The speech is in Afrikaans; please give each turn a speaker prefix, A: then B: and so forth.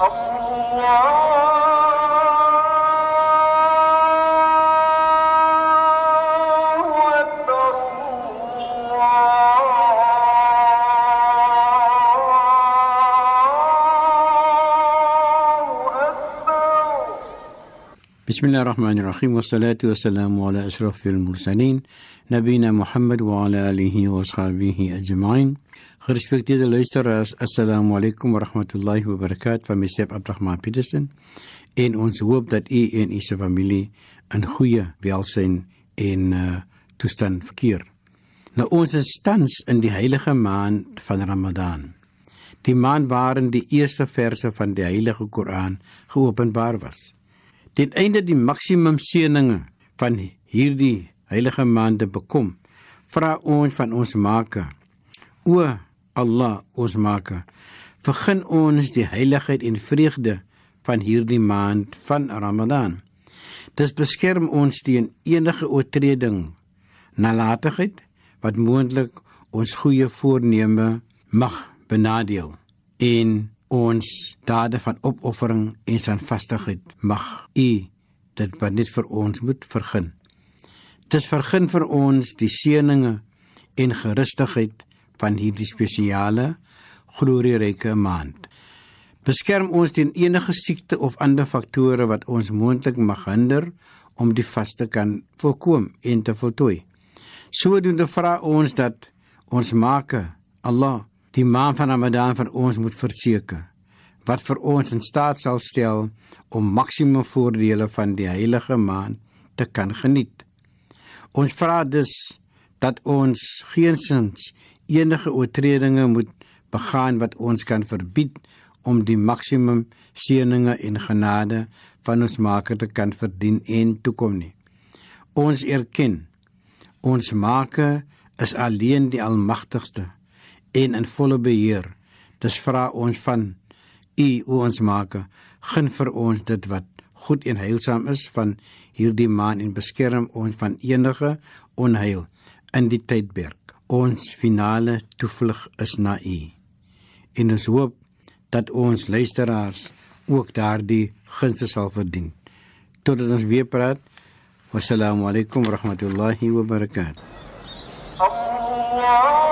A: الله
B: بسم الله الرحمن الرحيم والصلاة والسلام على أشرف المرسلين نبينا محمد وعلى آله وصحبه أجمعين Gerespekteerde luisteraars, assalamu alaykum wa rahmatullahi wa barakatuh van myself Abdurrahman Petersen en ons hoop dat u en u se familie in goeie welsyn en uh, toestand verkeer. Nou ons is tans in die heilige maand van Ramadan. Die maand waarin die eerste verse van die heilige Koran geopenbaar was. Ten einde die maksimum seëninge van hierdie heilige maande bekom, vra ons van ons Maker: O Allah, ons Maker, vergun ons die heiligheid en vreugde van hierdie maand van Ramadan. Dis beskerm ons teen enige oortreding, nalatigheid wat moontlik ons goeie voorneme mag benadeel en ons dade van opoffering en standvastigheid mag u dit wat net vir ons moet vergun. Dis vergun vir ons die seëninge en gerustigheid van hierdie spesiale glorieryke maand. Beskerm ons teen enige siekte of ander faktore wat ons moontlik mag hinder om die vaste kan voorkom en te voltooi. Sodoende vra ons dat ons Maker, Allah, die maand van Ramadan vir ons moet verseker wat vir ons in staat sal stel om maksimum voordele van die heilige maand te kan geniet. Ons vra dus dat ons geensins enige oortredinge moet begaan wat ons kan verbied om die maksimum seëninge en genade van ons Maker te kan verdien en toekom nie. Ons erken ons Maker is alleen die almagtigste en in volle beheer. Dis vra ons van U, o ons Maker, gun vir ons dit wat goed en heilsaam is van hierdie maan en beskerm ons van enige onheil in die tydperk. Ons finale toevlug is na U. En ons hoop dat ons luisteraars ook daardie gunste sal verdien. Totdat ons weer praat. Wassalamu alaykum wa rahmatullahi wa barakatuh.
A: Allah